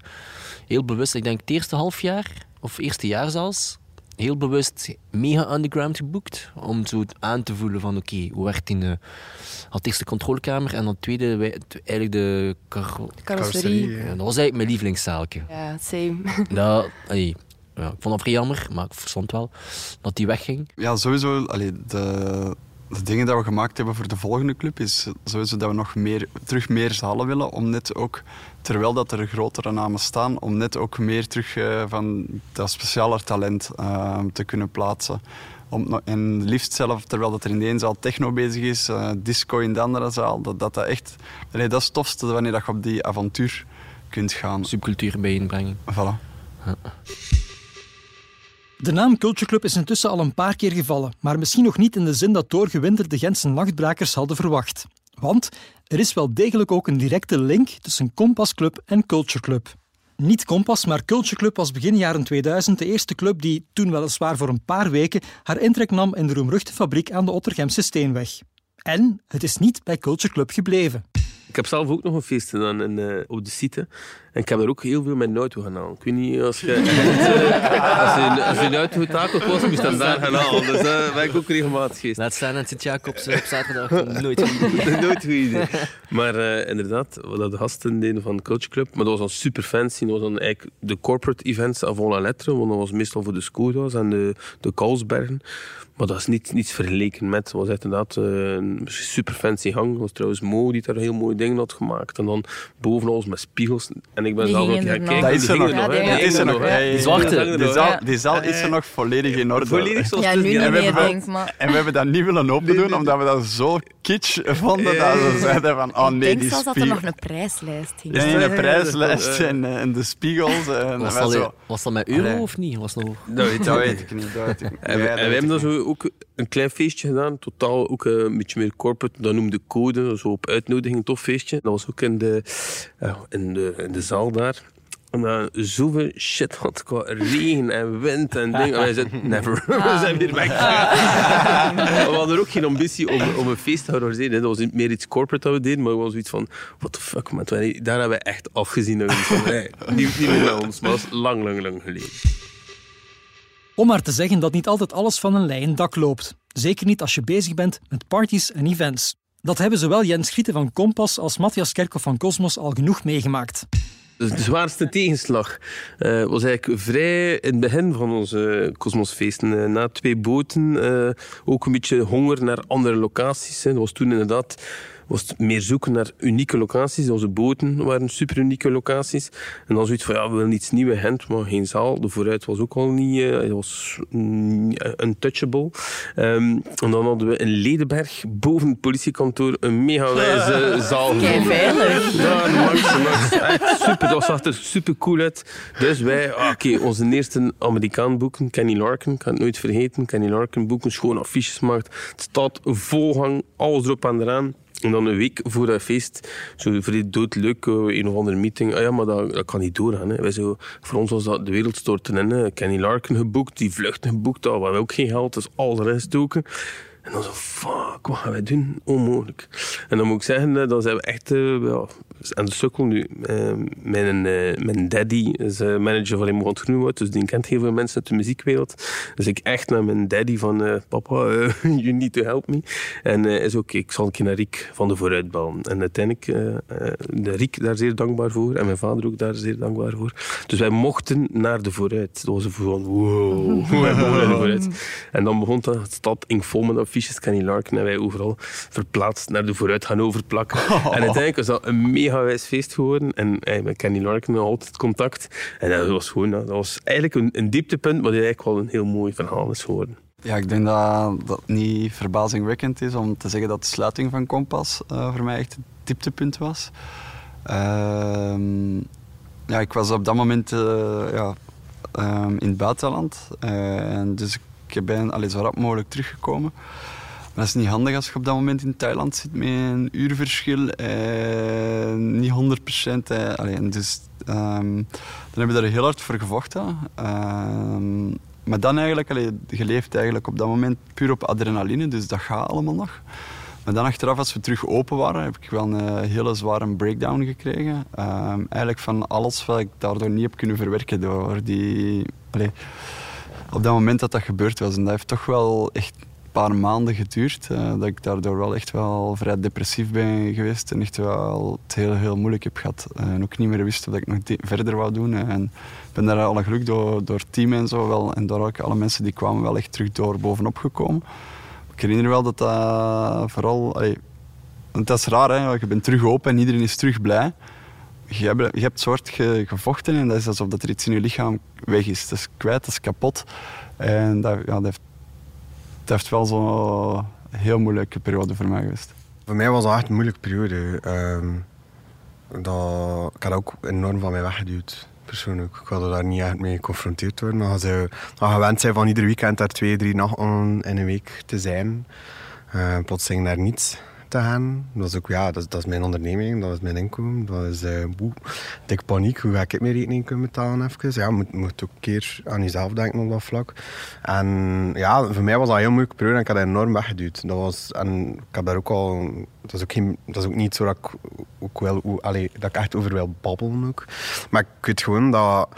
heel bewust, ik denk het eerste half jaar, of eerste jaar zelfs, heel bewust mega underground geboekt. Om zo aan te voelen van oké, hoe werkt die... eh, had eerst de controlekamer en dan tweede, wij- eigenlijk de car- Carrosserie. ja. dat was eigenlijk mijn lievelingszaaltje. Ja, same. Dat, ja, ik vond dat vrij jammer, maar ik verstond wel dat die wegging. Ja, sowieso. Allee, de, de dingen die we gemaakt hebben voor de volgende club is sowieso dat we nog meer, terug meer zalen willen. Om net ook, terwijl dat er grotere namen staan, om net ook meer terug eh, van dat specialer talent eh, te kunnen plaatsen. Om, en liefst zelf, terwijl dat er in de ene zaal techno bezig is, eh, disco in de andere zaal, dat dat, dat echt... Allee, dat is het tofste wanneer dat je op die avontuur kunt gaan. Subcultuur bijeenbrengen. Voilà. De naam Culture Club is intussen al een paar keer gevallen, maar misschien nog niet in de zin dat doorgewinterde Gentse nachtbrakers hadden verwacht. Want er is wel degelijk ook een directe link tussen Compass Club en Culture Club. Niet Compass, maar Culture Club was begin jaren 2000 de eerste club die, toen weliswaar voor een paar weken, haar intrek nam in de roemruchte fabriek aan de Ottergemse Steenweg. En het is niet bij Culture Club gebleven. Ik heb zelf ook nog een feest gedaan in, uh, op de site. En ik heb er ook heel veel met een auto gaan halen. Ik weet niet, als je, als je, als je een auto getakeld was, moest je dan daar gaan halen. Dus daar uh, ben ik ook regelmatig geweest. Laat staan en zit Jacobs op zaterdag. Nooit goed idee. Nooit goed idee. Maar uh, inderdaad, wat de gasten deden van de Culture Club. Maar dat was dan super fancy. Dat was dan eigenlijk de corporate events avant la lettre. Want dat was meestal voor de Skoda's en de, de Kalsbergen. Maar dat is niet, niets vergeleken met. Het was inderdaad een super fancy hang. Dat was trouwens Mo die daar heel mooie dingen had gemaakt. En dan boven alles met spiegels. En ik ben Die zelf ook er nog. Dat is er nog. Ja, die is er nog. Die zwarte. Die zaal, die zaal is er nog volledig in orde. Volledig zoals Ja, het nu is. niet En we meer, denk. Maar En we hebben dat niet willen open doen, omdat we dat zo kitsch vonden. Dat we zeiden van, oh ik nee, denk die zelfs dat er nog een prijslijst hing. Ja, ja, prijslijst en, eh, en de spiegels. En Was dat, zo, was dat met euro Allee. of niet? Was dat nog... Dat weet dat ik weet niet. ik niet. Dat weet ik niet. En, we, Ja, en dat we weet hebben ik dan zo ook een klein feestje gedaan. Totaal ook eh, een beetje meer corporate. Dat noemde Code. Zo op uitnodiging, een tof feestje. Dat was ook in de, in de, in de zaal daar. En dan zoveel shit had qua regen en wind en dingen. En wij zeiden, never. We zijn weer weg. we hadden ook geen ambitie om, om een feest te organiseren. Dat was meer iets corporate dat we deden. Maar het was zoiets van, what the fuck, man. Daar hebben we echt afgezien. Dat we van, nee, niet, niet meer met ons. Maar dat was lang, lang, lang geleden. Om maar te zeggen dat niet altijd alles van een leien dak loopt. Zeker niet als je bezig bent met parties en events. Dat hebben zowel Jens Schieten van Kompas als Matthias Kerkhoff van Cosmos al genoeg meegemaakt. De zwaarste tegenslag eh, was eigenlijk vrij in het begin van onze Cosmosfeesten. Eh, na twee boten, eh, ook een beetje honger naar andere locaties. Hè. Dat was toen inderdaad was het meer zoeken naar unieke locaties. Onze boten waren super unieke locaties. En dan zoiets van, ja, we willen iets nieuws Gent, maar geen zaal. De vooruit was ook al niet, eh, het was mm, untouchable. Ehm, en dan hadden we in Ledenberg, boven het politiekantoor, een mega wijze zaal. Kei veilig. Ja, max, max. Echt super, dat zag er super cool uit. Dus wij, ah, oké, onze eerste Amerikaan boeken, Kenny Larkin, ik kan het nooit vergeten. Kenny Larkin boeken, schoon affiches gemaakt. Het staat volgang, alles erop en eraan. En dan een week voor dat feest, zo vrij doodleuk, eh, een of andere meeting. Ah ja, maar dat, dat kan niet doorgaan. Hè. Wij zo, voor ons was dat de wereld storten in. Kenny Larkin geboekt, die vluchten geboekt, hadden we ook geen geld, dus alles erin gestoken. En dan zo, fuck, wat gaan wij doen? Onmogelijk. En dan moet ik zeggen, eh, dan zijn we echt eh, ja, aan de sukkel nu. Eh, mijn, eh, mijn daddy is eh, manager van Raymond Groenwoud, dus die kent heel veel mensen uit de muziekwereld. Dus ik echt naar mijn daddy van, eh, papa, you need to help me. En is oké, ik zal een keer naar Riek van de Vooruit bellen. En uiteindelijk, de Riek daar zeer dankbaar voor, en mijn vader ook daar zeer dankbaar voor. Dus wij mochten naar de Vooruit. Dat was van, wow, wij mogen naar de Vooruit. En dan begon het stad ing vol met affiches, Kenny Larkin, en wij overal verplaatst naar de Vooruit gaan overplakken. En uiteindelijk was dat een mega wijs feest geworden. En eh, met Kenny Larkin nog altijd contact. En dat was gewoon, dat was eigenlijk een, een dieptepunt, die eigenlijk wel een heel mooi verhaal is geworden. Ja, ik denk dat dat niet verbazingwekkend is om te zeggen dat de sluiting van Kompas eh, voor mij echt het dieptepunt was. Ehm, ja, ik was op dat moment eh, ja, ehm, in het buitenland. eh, en dus ik ben allee, zo rap mogelijk teruggekomen. Dat is niet handig als je op dat moment in Thailand zit met een uurverschil. Eh, niet 100 procent. Eh, dus, ehm, dan hebben we daar heel hard voor gevochten. Ehm, maar dan eigenlijk, allee, je eigenlijk op dat moment puur op adrenaline, dus dat gaat allemaal nog. Maar dan achteraf, als we terug open waren, heb ik wel een eh, hele zware breakdown gekregen. Ehm, eigenlijk van alles wat ik daardoor niet heb kunnen verwerken door die... allee, op dat moment dat dat gebeurd was. En dat heeft toch wel echt paar maanden geduurd. eh, dat ik daardoor wel echt wel vrij depressief ben geweest. En echt wel het heel, heel moeilijk heb gehad. En ook niet meer wist of ik nog verder wou doen. En ben daar alle geluk door, door het team en zo wel. En door ook alle mensen die kwamen wel echt terug door bovenop gekomen. Ik herinner wel dat dat vooral... want dat is raar, hè? je bent terug open en iedereen is terug blij. Je hebt, je hebt soort ge- gevochten en dat is alsof dat er iets in je lichaam weg is. Dat is kwijt, dat is kapot. En dat, ja, dat, heeft, dat heeft wel zo'n heel moeilijke periode voor mij geweest. Voor mij was dat echt een moeilijke periode. Ehm, dat, ik had ook enorm van mij weggeduwd, persoonlijk. Ik wilde daar niet echt mee geconfronteerd worden. Je als gewend zijn van ieder weekend daar twee, drie nachten in een week te zijn, uh, plotseling daar niets Dat is ook, ja, dat dat is mijn onderneming, dat is mijn inkomen. Dat is uh, boe, dik paniek. Hoe ga ik mijn rekening kunnen betalen even? Ja, moet, moet ook een keer aan jezelf denken op dat vlak. En ja, voor mij was dat heel moeilijke periode en ik had dat enorm weggeduwd. Dat was, en ik daar ook al... Dat is ook, geen, dat is ook niet zo dat ik, ook wel, dat ik echt over wil babbelen ook. Maar ik weet gewoon dat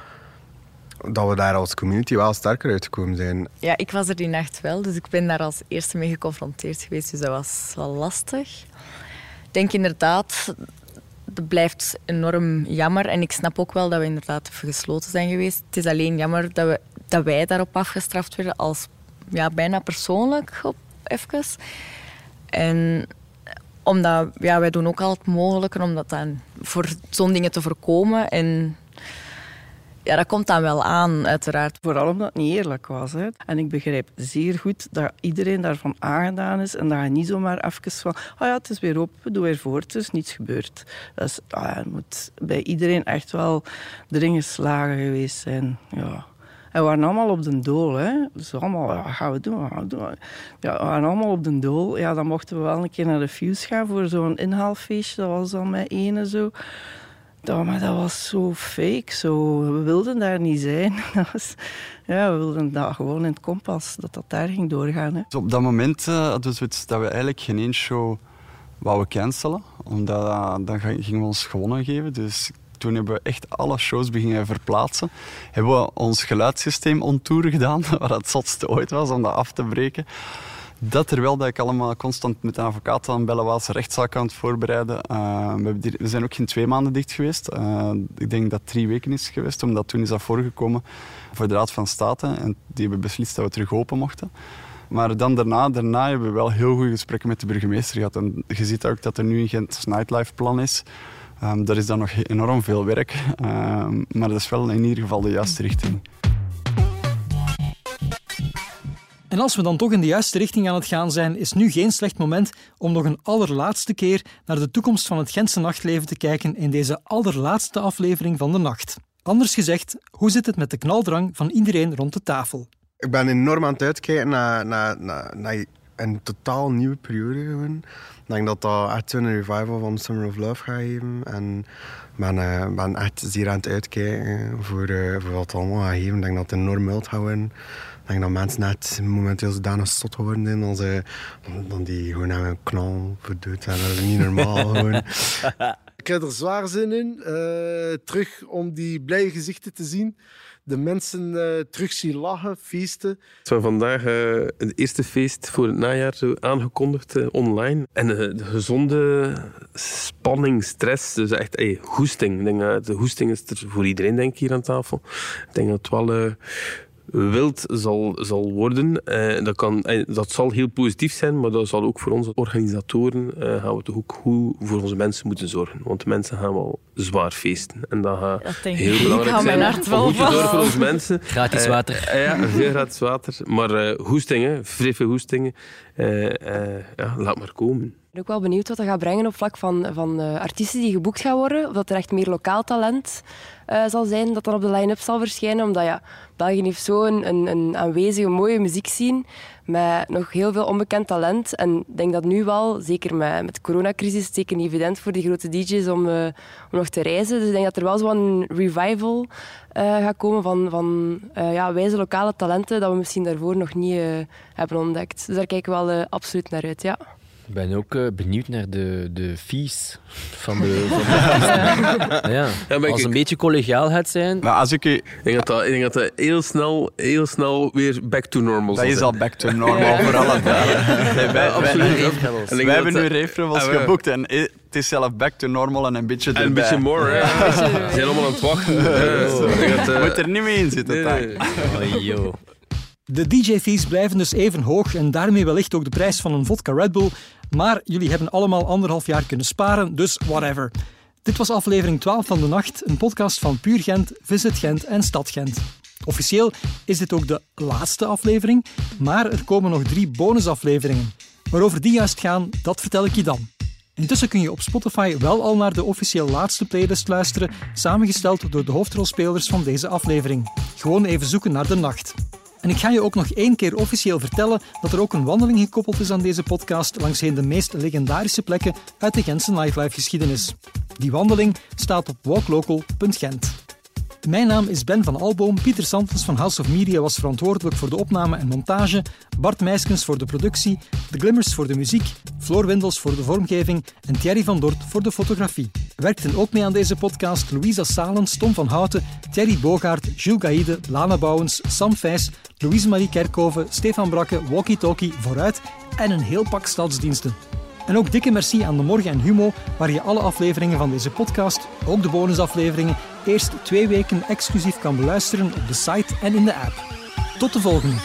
dat we daar als community wel sterker uitgekomen zijn. Ja, ik was er die nacht wel, dus ik ben daar als eerste mee geconfronteerd geweest. Dus dat was wel lastig. Ik denk inderdaad, dat blijft enorm jammer. En ik snap ook wel dat we inderdaad gesloten zijn geweest. Het is alleen jammer dat, we, dat wij daarop afgestraft werden als ja, bijna persoonlijk op even. En omdat ja, wij doen ook al het mogelijke om dat dan voor zo'n dingen te voorkomen. En ja, dat komt dan wel aan, uiteraard. Vooral omdat het niet eerlijk was. Hè. En ik begrijp zeer goed dat iedereen daarvan aangedaan is en dat je niet zomaar even van oh ja, het is weer open, doe weer voort, er is niets gebeurd. Dat is, ja, moet bij iedereen echt wel erin geslagen geweest zijn. Ja. En we waren allemaal op de dool. Hè. Dus allemaal, gaan we doen, gaan we doen. Ja, we waren allemaal op de dool. Ja, dan mochten we wel een keer naar de Fuse gaan voor zo'n inhaalfeestje. Dat was dan met ene zo. Dat, maar dat was zo fake. Zo. We wilden daar niet zijn. Ja, we wilden dat gewoon in het kompas, dat dat daar ging doorgaan. Hè. Dus op dat moment uh, dat we eigenlijk geen één show wouden cancelen. Omdat uh, dan gingen we ons gewonnen geven. Dus toen hebben we echt alle shows beginnen verplaatsen. Hebben we ons geluidssysteem ontoeren gedaan, wat het zotste ooit was om dat af te breken. Dat terwijl dat ik allemaal constant met een advocaat aan bellen was, rechtszaak aan het voorbereiden. Uh, we, zijn ook geen twee maanden dicht geweest. Uh, ik denk dat drie weken is geweest, omdat toen is dat voorgekomen voor de Raad van State. En die hebben beslist dat we terug open mochten. Maar dan daarna, daarna hebben we wel heel goede gesprekken met de burgemeester gehad. En je ziet ook dat er nu een Gent Nightlife plan is. Um, daar is dan nog enorm veel werk. Um, maar dat is wel in ieder geval de juiste richting. En als we dan toch in de juiste richting aan het gaan zijn, is nu geen slecht moment om nog een allerlaatste keer naar de toekomst van het Gentse nachtleven te kijken in deze allerlaatste aflevering van de nacht. Anders gezegd, hoe zit het met de knaldrang van iedereen rond de tafel? Ik ben enorm aan het uitkijken naar, naar, naar, naar een totaal nieuwe periode. Gewoon. Ik denk dat dat echt een revival van Summer of Love gaat geven. En ik ben, ben echt zeer aan het uitkijken voor, uh, voor wat allemaal gaat geven. Ik denk dat het enorm wild gaat worden. Ik denk dat mensen net momenteel zodanig stot geworden zijn dan, ze, dan die gewoon aan een knal verdoet zijn. Dat is niet normaal gewoon. Ik heb er zwaar zin in. Uh, terug om die blije gezichten te zien. De mensen uh, terug zien lachen, feesten. Het was vandaag uh, het eerste feest voor het najaar aangekondigd online. En de gezonde spanning, stress, dus echt hey, hoesting. Ik denk de hoesting is er voor iedereen denk ik, hier aan tafel. Ik denk dat het wel wild zal, zal worden. Eh, dat, kan, eh, dat zal heel positief zijn, maar dat zal ook voor onze organisatoren eh, gaan we toch ook goed voor onze mensen moeten zorgen. Want de mensen gaan wel zwaar feesten. En dat gaat heel belangrijk zijn. Mijn goed zorgen voor onze mensen. Gratis water. ja, veel gratis water. Maar hoestingen, friffe hoestingen, ja, laat maar komen. Ik ben ook wel benieuwd wat dat gaat brengen op vlak van, van uh, artiesten die geboekt gaan worden. Of dat er echt meer lokaal talent uh, zal zijn dat dan op de line-up zal verschijnen. Omdat ja, België heeft zo een, een, aanwezige, mooie muziek zien met nog heel veel onbekend talent. En ik denk dat nu wel, zeker met, met de coronacrisis, het zeker evident voor die grote DJ's om, uh, om nog te reizen. Dus ik denk dat er wel zo'n revival gaat komen van, van ja, wijze lokale talenten dat we misschien daarvoor nog niet hebben ontdekt. Dus daar kijken we wel absoluut naar uit, ja. Ik ben ook uh, benieuwd naar de, de fees van de, van de ja. ja als het een beetje collegiaal gaat zijn. Maar als ik, ik, denk dat dat, ik denk dat dat heel snel, heel snel weer back to normal Dat is al back to normal voor alle. Nee, wij, absoluut. Wij, wij hebben nu reefrevels geboekt en het is zelf back to normal en een beetje En een beetje more, hè. Ze zijn allemaal aan het wachten. Oh. Moet er niet mee in zitten, nee. De DJ-fees blijven dus even hoog en daarmee wellicht ook de prijs van een vodka Red Bull. Maar jullie hebben allemaal anderhalf jaar kunnen sparen, dus whatever. Dit was aflevering 12 van de Nacht, een podcast van Puur Gent, Visit Gent en Stad Gent. Officieel is dit ook de laatste aflevering, maar er komen nog drie bonusafleveringen. Waarover die juist gaan, dat vertel ik je dan. Intussen kun je op Spotify wel al naar de officieel laatste playlist luisteren, samengesteld door de hoofdrolspelers van deze aflevering. Gewoon even zoeken naar de nacht. En ik ga je ook nog één keer officieel vertellen dat er ook een wandeling gekoppeld is aan deze podcast langsheen de meest legendarische plekken uit de Gentse nightlife-geschiedenis. Die wandeling staat op walklocal.gent. Mijn naam is Ben van Alboom. Pieter Santens van House of Media was verantwoordelijk voor de opname en montage. Bart Meiskens voor de productie. De Glimmers voor de muziek. Floor Windels voor de vormgeving. En Thierry van Dort voor de fotografie. Werkten ook mee aan deze podcast Louisa Salens, Tom van Houten, Thierry Bogaert, Jules Gaïde, Lana Bouwens, Sam Vijs, Louise-Marie Kerkhoven, Stefan Brakke, Walkie Talkie, Vooruit en een heel pak stadsdiensten. En ook dikke merci aan De Morgen en Humo, waar je alle afleveringen van deze podcast, ook de bonusafleveringen, eerst twee weken exclusief kan beluisteren op de site en in de app. Tot de volgende!